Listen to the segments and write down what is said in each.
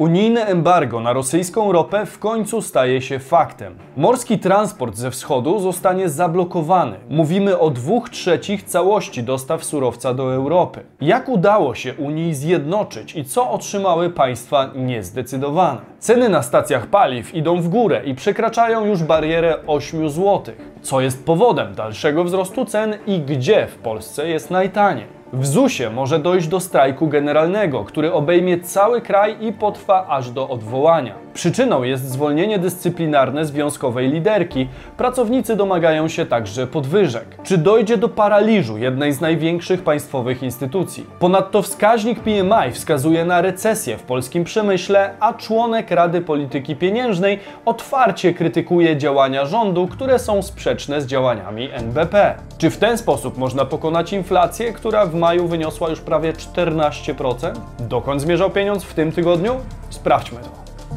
Unijne embargo na rosyjską ropę w końcu staje się faktem. Morski transport ze wschodu zostanie zablokowany. Mówimy o dwóch trzecich całości dostaw surowca do Europy. Jak udało się Unii zjednoczyć i co otrzymały państwa niezdecydowane? Ceny na stacjach paliw idą w górę i przekraczają już barierę 8 zł. Co jest powodem dalszego wzrostu cen i gdzie w Polsce jest najtaniej? W ZUS-ie może dojść do strajku generalnego, który obejmie cały kraj i potrwa aż do odwołania. Przyczyną jest zwolnienie dyscyplinarne związkowej liderki. Pracownicy domagają się także podwyżek. Czy dojdzie do paraliżu jednej z największych państwowych instytucji? Ponadto wskaźnik PMI wskazuje na recesję w polskim przemyśle, a członek Rady Polityki Pieniężnej otwarcie krytykuje działania rządu, które są sprzeczne z działaniami NBP. Czy w ten sposób można pokonać inflację, która w maju wyniosła już prawie 14%? Dokąd zmierzał pieniądz w tym tygodniu? Sprawdźmy to.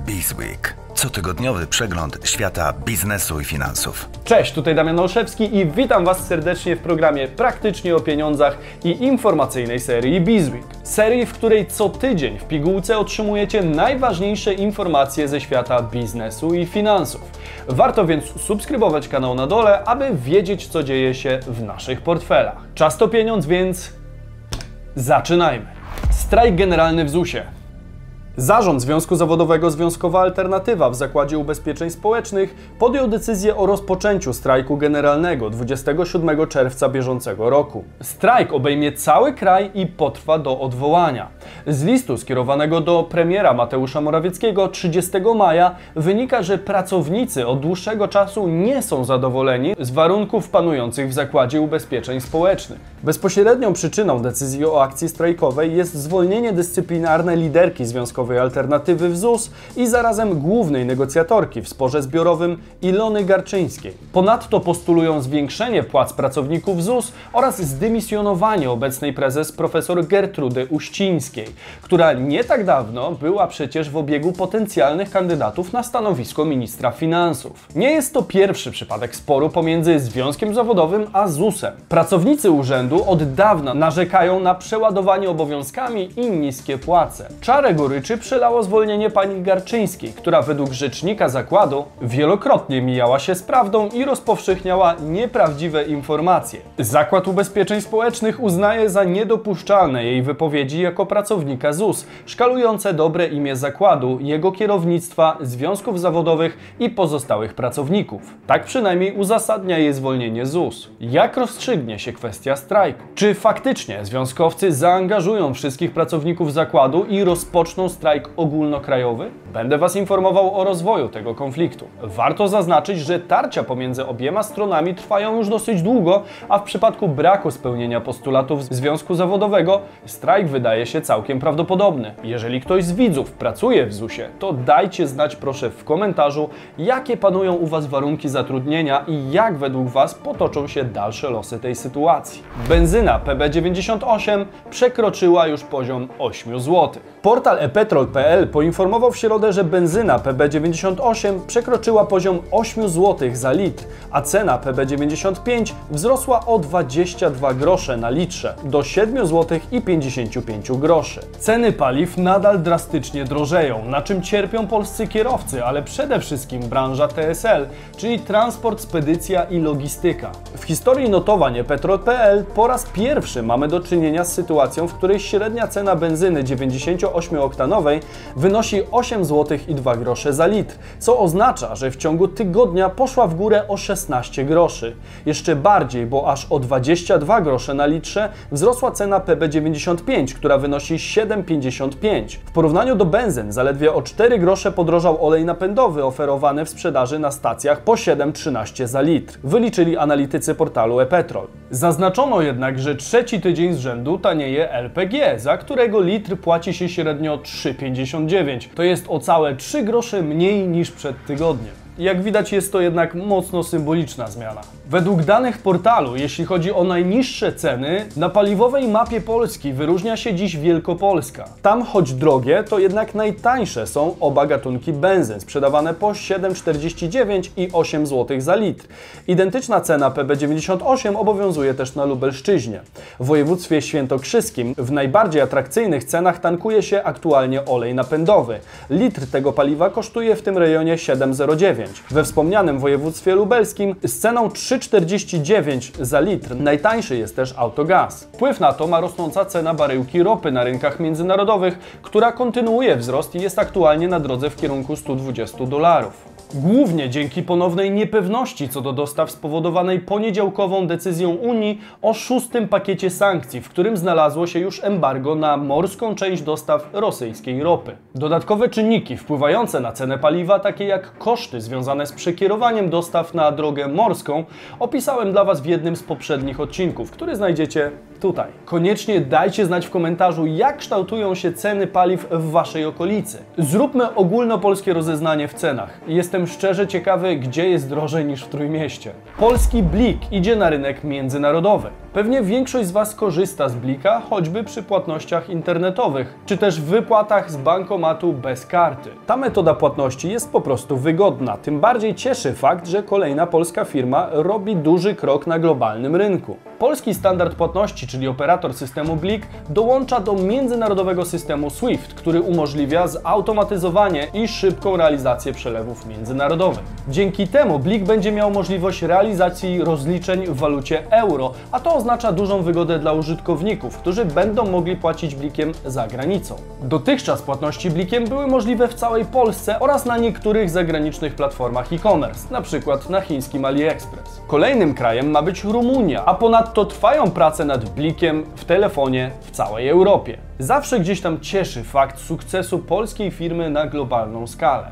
Bizweek. Cotygodniowy przegląd świata biznesu i finansów. Cześć, tutaj Damian Olszewski i witam Was serdecznie w programie Praktycznie o pieniądzach i informacyjnej serii Bizweek. Serii, w której co tydzień w pigułce otrzymujecie najważniejsze informacje ze świata biznesu i finansów. Warto więc subskrybować kanał na dole, aby wiedzieć, co dzieje się w naszych portfelach. Czas to pieniądz, więc zaczynajmy. Strajk generalny w ZUS-ie. Zarząd Związku Zawodowego Związkowa Alternatywa w Zakładzie Ubezpieczeń Społecznych podjął decyzję o rozpoczęciu strajku generalnego 27 czerwca bieżącego roku. Strajk obejmie cały kraj i potrwa do odwołania. Z listu skierowanego do premiera Mateusza Morawieckiego 30 maja wynika, że pracownicy od dłuższego czasu nie są zadowoleni z warunków panujących w Zakładzie Ubezpieczeń Społecznych. Bezpośrednią przyczyną decyzji o akcji strajkowej jest zwolnienie dyscyplinarne liderki związkowej alternatywy w ZUS i zarazem głównej negocjatorki w sporze zbiorowym Ilony Garczyńskiej. Ponadto postulują zwiększenie płac pracowników ZUS oraz zdymisjonowanie obecnej prezes profesor Gertrudy Uścińskiej, która nie tak dawno była przecież w obiegu potencjalnych kandydatów na stanowisko ministra finansów. Nie jest to pierwszy przypadek sporu pomiędzy Związkiem Zawodowym a ZUS-em. Pracownicy urzędu od dawna narzekają na przeładowanie obowiązkami i niskie płace. Czarę goryczy czy przelało zwolnienie pani Garczyńskiej, która według rzecznika zakładu wielokrotnie mijała się z prawdą i rozpowszechniała nieprawdziwe informacje. Zakład Ubezpieczeń Społecznych uznaje za niedopuszczalne jej wypowiedzi jako pracownika ZUS, szkalujące dobre imię zakładu, jego kierownictwa, związków zawodowych i pozostałych pracowników. Tak przynajmniej uzasadnia jej zwolnienie ZUS. Jak rozstrzygnie się kwestia strajku? Czy faktycznie związkowcy zaangażują wszystkich pracowników zakładu i rozpoczną strajk ogólnokrajowy? Będę Was informował o rozwoju tego konfliktu. Warto zaznaczyć, że tarcia pomiędzy obiema stronami trwają już dosyć długo, a w przypadku braku spełnienia postulatów związku zawodowego strajk wydaje się całkiem prawdopodobny. Jeżeli ktoś z widzów pracuje w ZUS-ie, to dajcie znać proszę w komentarzu, jakie panują u Was warunki zatrudnienia i jak według Was potoczą się dalsze losy tej sytuacji. Benzyna PB98 przekroczyła już poziom 8 zł. Portal ePetrol Petrol.pl poinformował w środę, że benzyna PB98 przekroczyła poziom 8 zł za litr, a cena PB95 wzrosła o 22 grosze na litrze do 7 zł i 55 groszy. Ceny paliw nadal drastycznie drożeją, na czym cierpią polscy kierowcy, ale przede wszystkim branża TSL, czyli transport, spedycja i logistyka. W historii notowań Petrol.pl po raz pierwszy mamy do czynienia z sytuacją, w której średnia cena benzyny 98-oktanowej wynosi 8 zł i 2 grosze za litr, co oznacza, że w ciągu tygodnia poszła w górę o 16 groszy. Jeszcze bardziej, bo aż o 22 grosze na litrze wzrosła cena PB95, która wynosi 7,55. W porównaniu do benzyn zaledwie o 4 grosze podrożał olej napędowy oferowany w sprzedaży na stacjach po 7,13 za litr, wyliczyli analitycy portalu ePetrol. Zaznaczono jednak, że trzeci tydzień z rzędu tanieje LPG, za którego litr płaci się średnio 3 3,59. To jest o całe 3 grosze mniej niż przed tygodniem. Jak widać jest to jednak mocno symboliczna zmiana. Według danych portalu, jeśli chodzi o najniższe ceny, na paliwowej mapie Polski wyróżnia się dziś Wielkopolska. Tam, choć drogie, to jednak najtańsze są oba gatunki benzyn, sprzedawane po 7,49 i 8 zł za litr. Identyczna cena PB98 obowiązuje też na Lubelszczyźnie. W województwie świętokrzyskim w najbardziej atrakcyjnych cenach tankuje się aktualnie olej napędowy. Litr tego paliwa kosztuje w tym rejonie 7,09. We wspomnianym województwie lubelskim z ceną 3,49 za litr najtańszy jest też autogaz. Wpływ na to ma rosnąca cena baryłki ropy na rynkach międzynarodowych, która kontynuuje wzrost i jest aktualnie na drodze w kierunku 120 dolarów. Głównie dzięki ponownej niepewności co do dostaw spowodowanej poniedziałkową decyzją Unii o szóstym pakiecie sankcji, w którym znalazło się już embargo na morską część dostaw rosyjskiej ropy. Dodatkowe czynniki wpływające na cenę paliwa, takie jak koszty związane z przekierowaniem dostaw na drogę morską, opisałem dla Was w jednym z poprzednich odcinków, który znajdziecie tutaj. Koniecznie dajcie znać w komentarzu, jak kształtują się ceny paliw w Waszej okolicy. Zróbmy ogólnopolskie rozeznanie w cenach. Jestem szczerze ciekawy, gdzie jest drożej niż w Trójmieście. Polski Blik idzie na rynek międzynarodowy. Pewnie większość z Was korzysta z Blika, choćby przy płatnościach internetowych, czy też wypłatach z bankomatu bez karty. Ta metoda płatności jest po prostu wygodna. Tym bardziej cieszy fakt, że kolejna polska firma robi duży krok na globalnym rynku. Polski standard płatności, czyli operator systemu Blik, dołącza do międzynarodowego systemu SWIFT, który umożliwia zautomatyzowanie i szybką realizację przelewów międzynarodowych. Dzięki temu Blik będzie miał możliwość realizacji rozliczeń w walucie euro, a to oznacza dużą wygodę dla użytkowników, którzy będą mogli płacić blikiem za granicą. Dotychczas płatności blikiem były możliwe w całej Polsce oraz na niektórych zagranicznych platformach e-commerce, np. na chińskim AliExpress. Kolejnym krajem ma być Rumunia, a ponadto trwają prace nad blikiem w telefonie w całej Europie. Zawsze gdzieś tam cieszy fakt sukcesu polskiej firmy na globalną skalę.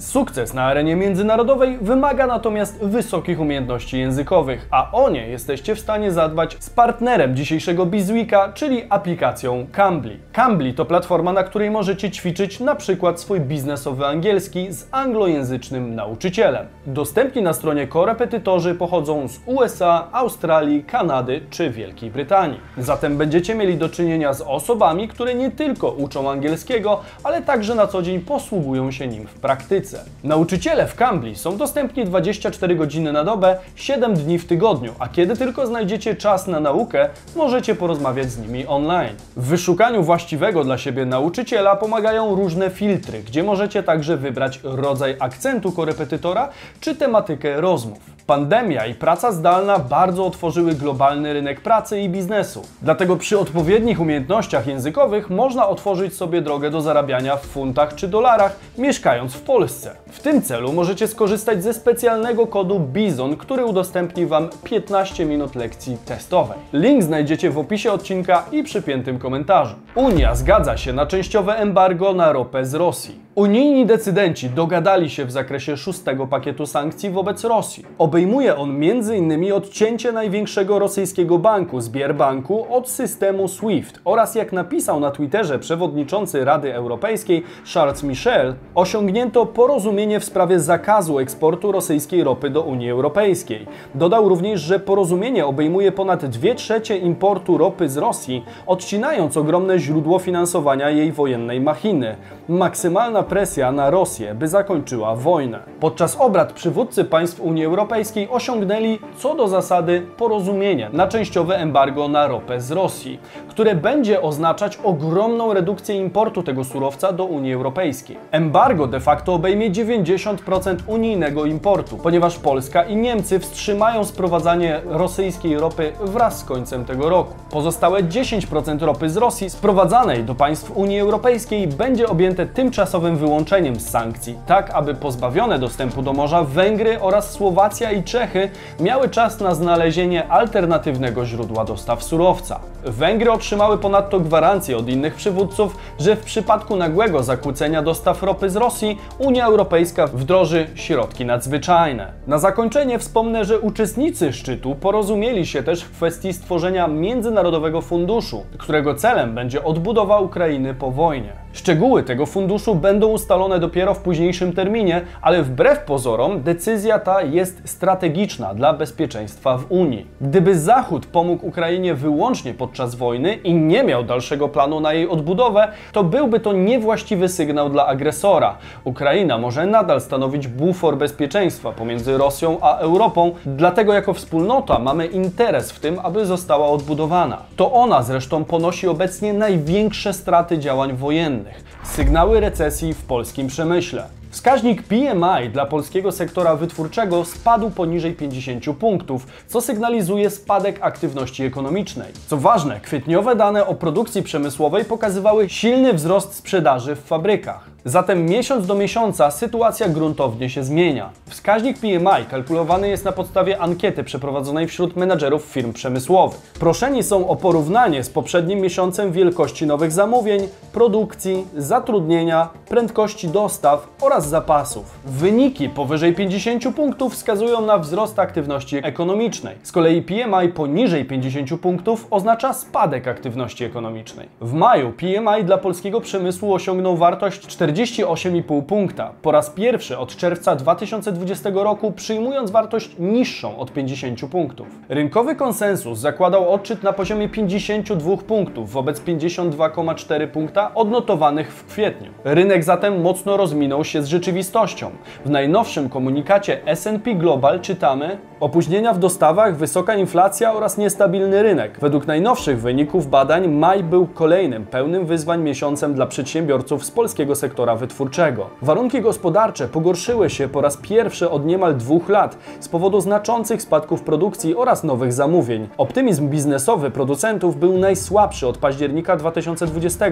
Sukces na arenie międzynarodowej wymaga natomiast wysokich umiejętności językowych, a o nie jesteście w stanie zadbać z partnerem dzisiejszego Bizweeka, czyli aplikacją Cambly. Cambly to platforma, na której możecie ćwiczyć na przykład swój biznesowy angielski z anglojęzycznym nauczycielem. Dostępni na stronie korepetytorzy pochodzą z USA, Australii, Kanady czy Wielkiej Brytanii. Zatem będziecie mieli do czynienia z osobami, które nie tylko uczą angielskiego, ale także na co dzień posługują się nim w praktyce. Nauczyciele w Cambly są dostępni 24 godziny na dobę, 7 dni w tygodniu, a kiedy tylko znajdziecie czas na naukę, możecie porozmawiać z nimi online. W wyszukaniu właściwego dla siebie nauczyciela pomagają różne filtry, gdzie możecie także wybrać rodzaj akcentu korepetytora czy tematykę rozmów. Pandemia i praca zdalna bardzo otworzyły globalny rynek pracy i biznesu. Dlatego przy odpowiednich umiejętnościach językowych można otworzyć sobie drogę do zarabiania w funtach czy dolarach, mieszkając w Polsce. W tym celu możecie skorzystać ze specjalnego kodu BIZON, który udostępni Wam 15 minut lekcji testowej. Link znajdziecie w opisie odcinka i przypiętym komentarzu. Unia zgadza się na częściowe embargo na ropę z Rosji. Unijni decydenci dogadali się w zakresie szóstego pakietu sankcji wobec Rosji. Obejmuje on m.in. odcięcie największego rosyjskiego banku, Sbierbanku, od systemu SWIFT oraz jak napisał na Twitterze przewodniczący Rady Europejskiej Charles Michel, osiągnięto porozumienie w sprawie zakazu eksportu rosyjskiej ropy do Unii Europejskiej. Dodał również, że porozumienie obejmuje ponad 2 trzecie importu ropy z Rosji, odcinając ogromne źródło finansowania jej wojennej machiny. Maksymalna presja na Rosję, by zakończyła wojnę. Podczas obrad przywódcy państw Unii Europejskiej osiągnęli co do zasady porozumienie na częściowe embargo na ropę z Rosji, które będzie oznaczać ogromną redukcję importu tego surowca do Unii Europejskiej. Embargo de facto obejmie 90% unijnego importu, ponieważ Polska i Niemcy wstrzymają sprowadzanie rosyjskiej ropy wraz z końcem tego roku. Pozostałe 10% ropy z Rosji sprowadzanej do państw Unii Europejskiej będzie objęte tymczasowym wyłączeniem z sankcji, tak aby pozbawione dostępu do morza Węgry oraz Słowacja i Czechy miały czas na znalezienie alternatywnego źródła dostaw surowca. Węgry otrzymały ponadto gwarancję od innych przywódców, że w przypadku nagłego zakłócenia dostaw ropy z Rosji Unia Europejska wdroży środki nadzwyczajne. Na zakończenie wspomnę, że uczestnicy szczytu porozumieli się też w kwestii stworzenia międzynarodowego funduszu, którego celem będzie odbudowa Ukrainy po wojnie. Szczegóły tego funduszu będą ustalone dopiero w późniejszym terminie, ale wbrew pozorom decyzja ta jest strategiczna dla bezpieczeństwa w Unii. Gdyby Zachód pomógł Ukrainie wyłącznie podczas wojny i nie miał dalszego planu na jej odbudowę, to byłby to niewłaściwy sygnał dla agresora. Ukraina może nadal stanowić bufor bezpieczeństwa pomiędzy Rosją a Europą, dlatego jako wspólnota mamy interes w tym, aby została odbudowana. To ona zresztą ponosi obecnie największe straty działań wojennych. Sygnały recesji w polskim przemyśle. Wskaźnik PMI dla polskiego sektora wytwórczego spadł poniżej 50 punktów, co sygnalizuje spadek aktywności ekonomicznej. Co ważne, kwietniowe dane o produkcji przemysłowej pokazywały silny wzrost sprzedaży w fabrykach. Zatem miesiąc do miesiąca sytuacja gruntownie się zmienia. Wskaźnik PMI kalkulowany jest na podstawie ankiety przeprowadzonej wśród menadżerów firm przemysłowych. Proszeni są o porównanie z poprzednim miesiącem wielkości nowych zamówień, produkcji, zatrudnienia, prędkości dostaw oraz zapasów. Wyniki powyżej 50 punktów wskazują na wzrost aktywności ekonomicznej. Z kolei PMI poniżej 50 punktów oznacza spadek aktywności ekonomicznej. W maju PMI dla polskiego przemysłu osiągnął wartość 48,5 punkta. Po raz pierwszy od czerwca 2020 roku przyjmując wartość niższą od 50 punktów. Rynkowy konsensus zakładał odczyt na poziomie 52 punktów wobec 52,4 punkta odnotowanych w kwietniu. Rynek zatem mocno rozminął się z rzeczywistością. W najnowszym komunikacie S&P Global czytamy opóźnienia w dostawach, wysoka inflacja oraz niestabilny rynek. Według najnowszych wyników badań maj był kolejnym pełnym wyzwań miesiącem dla przedsiębiorców z polskiego sektora wytwórczego. Warunki gospodarcze pogorszyły się po raz pierwszy od niemal dwóch lat z powodu znaczących spadków produkcji oraz nowych zamówień. Optymizm biznesowy producentów był najsłabszy od października 2020,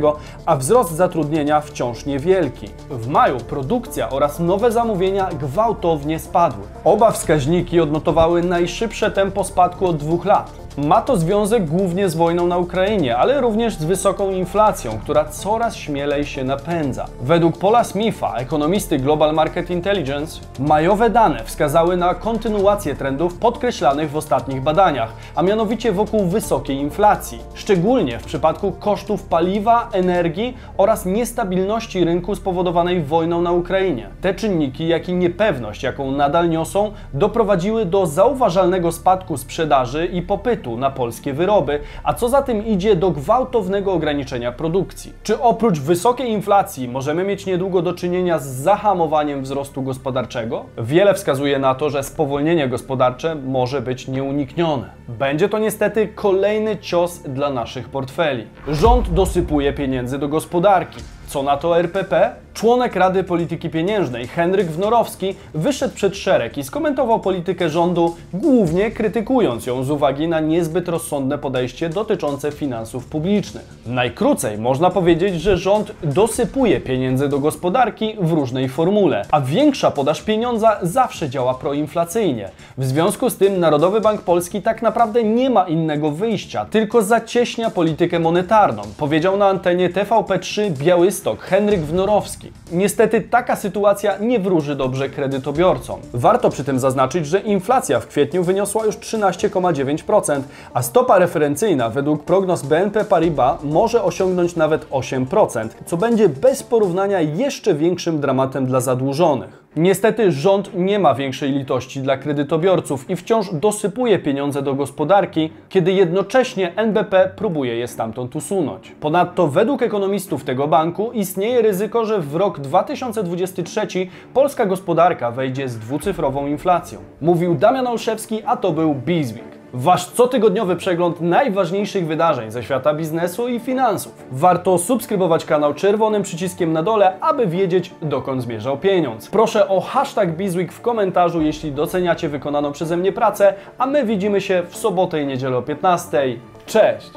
a wzrost zatrudnienia wciąż niewielki. W maju produkcja oraz nowe zamówienia gwałtownie spadły. Oba wskaźniki odnotowały najszybsze tempo spadku od dwóch lat. Ma to związek głównie z wojną na Ukrainie, ale również z wysoką inflacją, która coraz śmielej się napędza. Według Paula Smitha, ekonomisty Global Market Intelligence, majowe dane wskazały na kontynuację trendów podkreślanych w ostatnich badaniach, a mianowicie wokół wysokiej inflacji, szczególnie w przypadku kosztów paliwa, energii oraz niestabilności rynku spowodowanej wojną na Ukrainie. Te czynniki, jak i niepewność, jaką nadal niosą, doprowadziły do zauważalnego spadku sprzedaży i popytu na polskie wyroby, a co za tym idzie do gwałtownego ograniczenia produkcji. Czy oprócz wysokiej inflacji możemy mieć niedługo do czynienia z zahamowaniem wzrostu gospodarczego? Wiele wskazuje na to, że spowolnienie gospodarcze może być nieuniknione. Będzie to niestety kolejny cios dla naszych portfeli. Rząd dosypuje pieniędzy do gospodarki. Co na to RPP? Członek Rady Polityki Pieniężnej Henryk Wnorowski wyszedł przed szereg i skomentował politykę rządu, głównie krytykując ją z uwagi na niezbyt rozsądne podejście dotyczące finansów publicznych. Najkrócej można powiedzieć, że rząd dosypuje pieniędzy do gospodarki w różnej formule, a większa podaż pieniądza zawsze działa proinflacyjnie. W związku z tym Narodowy Bank Polski tak naprawdę nie ma innego wyjścia, tylko zacieśnia politykę monetarną, powiedział na antenie TVP3 Białystok Henryk Wnorowski. Niestety taka sytuacja nie wróży dobrze kredytobiorcom. Warto przy tym zaznaczyć, że inflacja w kwietniu wyniosła już 13,9%, a stopa referencyjna według prognoz BNP Paribas może osiągnąć nawet 8%, co będzie bez porównania jeszcze większym dramatem dla zadłużonych. Niestety rząd nie ma większej litości dla kredytobiorców i wciąż dosypuje pieniądze do gospodarki, kiedy jednocześnie NBP próbuje je stamtąd usunąć. Ponadto według ekonomistów tego banku istnieje ryzyko, że w rok 2023 polska gospodarka wejdzie z dwucyfrową inflacją. Mówił Damian Olszewski, a to był Bizweek. Wasz cotygodniowy przegląd najważniejszych wydarzeń ze świata biznesu i finansów. Warto subskrybować kanał czerwonym przyciskiem na dole, aby wiedzieć dokąd zmierzał pieniądz. Proszę o hashtag Bizweek w komentarzu, jeśli doceniacie wykonaną przeze mnie pracę, a my widzimy się w sobotę i niedzielę o 15. Cześć!